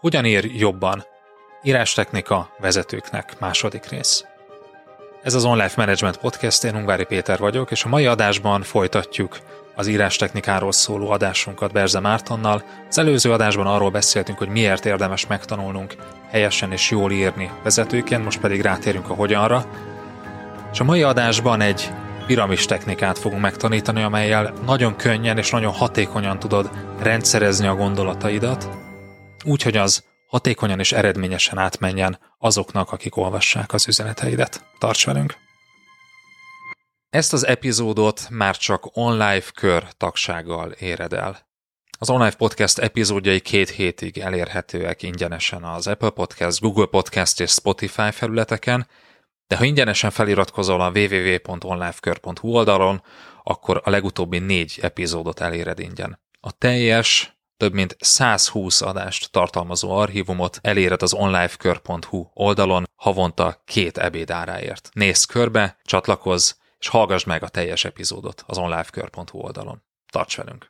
Hogyan ír jobban? Írástechnika vezetőknek második rész. Ez az Online Management Podcast, én Ungvári Péter vagyok, és a mai adásban folytatjuk az írástechnikáról szóló adásunkat Berze Mártonnal. Az előző adásban arról beszéltünk, hogy miért érdemes megtanulnunk helyesen és jól írni vezetőként, most pedig rátérünk a hogyanra. És a mai adásban egy piramis technikát fogunk megtanítani, amelyel nagyon könnyen és nagyon hatékonyan tudod rendszerezni a gondolataidat, úgy, hogy az hatékonyan és eredményesen átmenjen azoknak, akik olvassák az üzeneteidet. Tarts velünk! Ezt az epizódot már csak online kör tagsággal éred el. Az online podcast epizódjai két hétig elérhetőek ingyenesen az Apple Podcast, Google Podcast és Spotify felületeken, de ha ingyenesen feliratkozol a www.onlifekör.hu oldalon, akkor a legutóbbi négy epizódot eléred ingyen. A teljes több mint 120 adást tartalmazó archívumot eléred az onlifekör.hu oldalon havonta két ebédáráért. Nézz körbe, csatlakozz, és hallgass meg a teljes epizódot az onlifekör.hu oldalon. Tarts velünk!